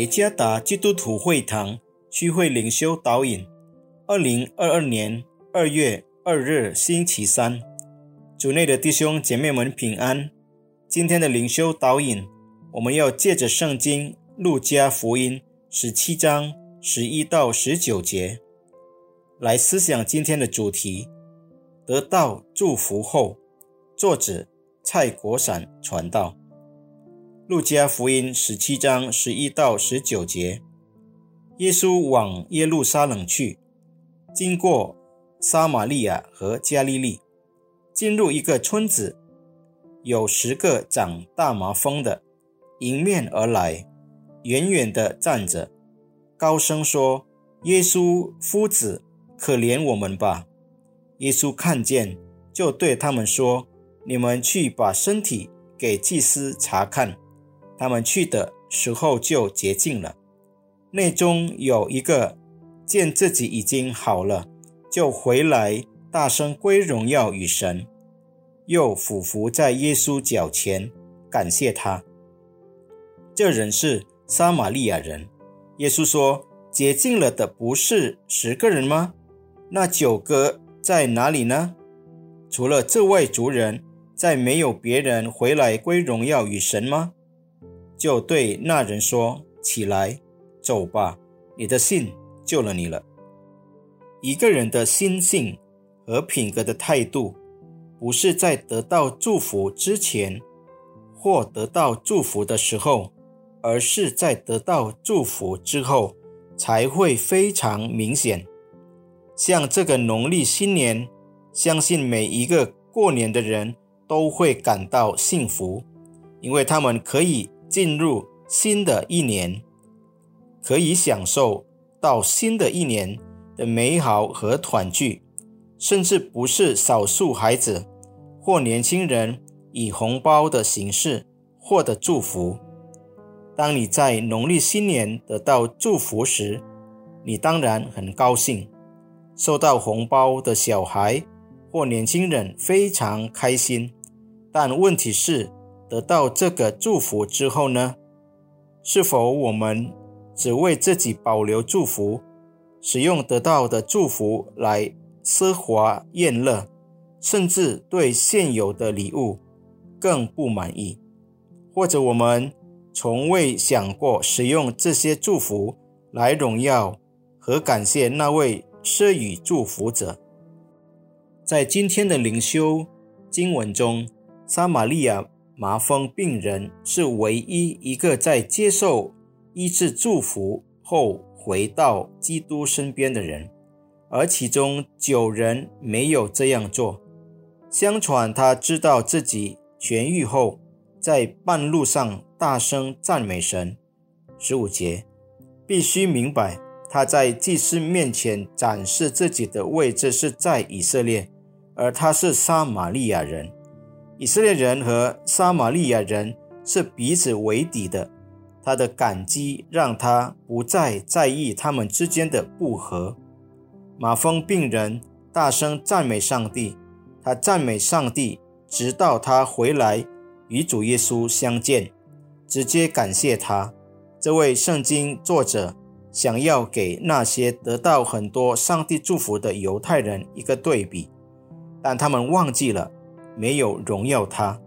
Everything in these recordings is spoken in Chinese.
耶加达基督徒会堂区会领袖导引，二零二二年二月二日星期三，主内的弟兄姐妹们平安。今天的领袖导引，我们要借着圣经路加福音十七章十一到十九节来思想今天的主题：得到祝福后，作者蔡国闪传道。路加福音十七章十一到十九节，耶稣往耶路撒冷去，经过撒玛利亚和加利利，进入一个村子，有十个长大麻风的迎面而来，远远的站着，高声说：“耶稣夫子，可怜我们吧！”耶稣看见，就对他们说：“你们去把身体给祭司查看。”他们去的时候就洁净了。内中有一个见自己已经好了，就回来大声归荣耀与神，又俯伏在耶稣脚前感谢他。这人是撒玛利亚人。耶稣说：“洁净了的不是十个人吗？那九个在哪里呢？除了这位族人，再没有别人回来归荣耀与神吗？”就对那人说：“起来，走吧，你的信救了你了。”一个人的心性和品格的态度，不是在得到祝福之前或得到祝福的时候，而是在得到祝福之后才会非常明显。像这个农历新年，相信每一个过年的人都会感到幸福，因为他们可以。进入新的一年，可以享受到新的一年的美好和团聚，甚至不是少数孩子或年轻人以红包的形式获得祝福。当你在农历新年得到祝福时，你当然很高兴。收到红包的小孩或年轻人非常开心，但问题是。得到这个祝福之后呢？是否我们只为自己保留祝福，使用得到的祝福来奢华宴乐，甚至对现有的礼物更不满意？或者我们从未想过使用这些祝福来荣耀和感谢那位施予祝福者？在今天的灵修经文中，撒玛利亚。麻风病人是唯一一个在接受医治祝福后回到基督身边的人，而其中九人没有这样做。相传他知道自己痊愈后，在半路上大声赞美神。十五节必须明白，他在祭司面前展示自己的位置是在以色列，而他是撒玛利亚人。以色列人和撒玛利亚人是彼此为敌的，他的感激让他不再在意他们之间的不和。马蜂病人大声赞美上帝，他赞美上帝，直到他回来与主耶稣相见，直接感谢他。这位圣经作者想要给那些得到很多上帝祝福的犹太人一个对比，但他们忘记了。没有荣耀他，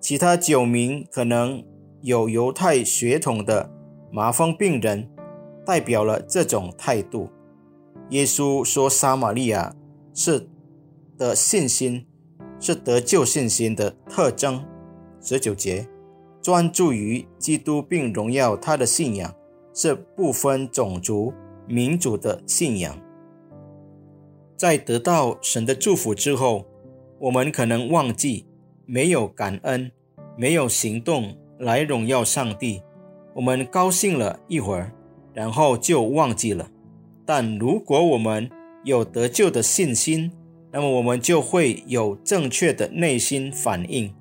其他九名可能有犹太血统的麻风病人，代表了这种态度。耶稣说：“撒玛利亚是的信心，是得救信心的特征。”十九节，专注于基督并荣耀他的信仰，是不分种族、民族的信仰。在得到神的祝福之后。我们可能忘记，没有感恩，没有行动来荣耀上帝。我们高兴了一会儿，然后就忘记了。但如果我们有得救的信心，那么我们就会有正确的内心反应。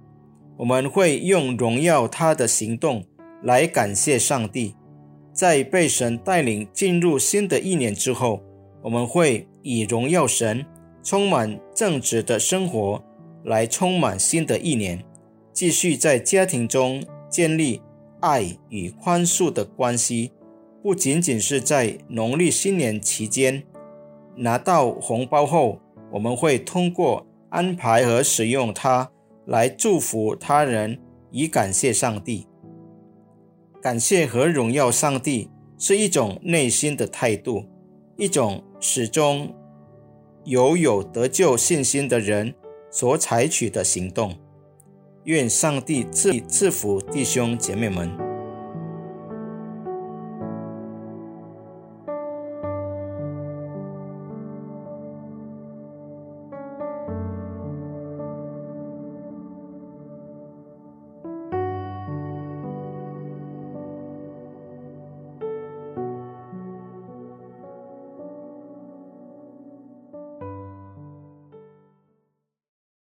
我们会用荣耀他的行动来感谢上帝。在被神带领进入新的一年之后，我们会以荣耀神。充满正直的生活，来充满新的一年，继续在家庭中建立爱与宽恕的关系，不仅仅是在农历新年期间拿到红包后，我们会通过安排和使用它来祝福他人，以感谢上帝。感谢和荣耀上帝是一种内心的态度，一种始终有有得救信心的人所采取的行动。愿上帝赐赐福弟兄姐妹们。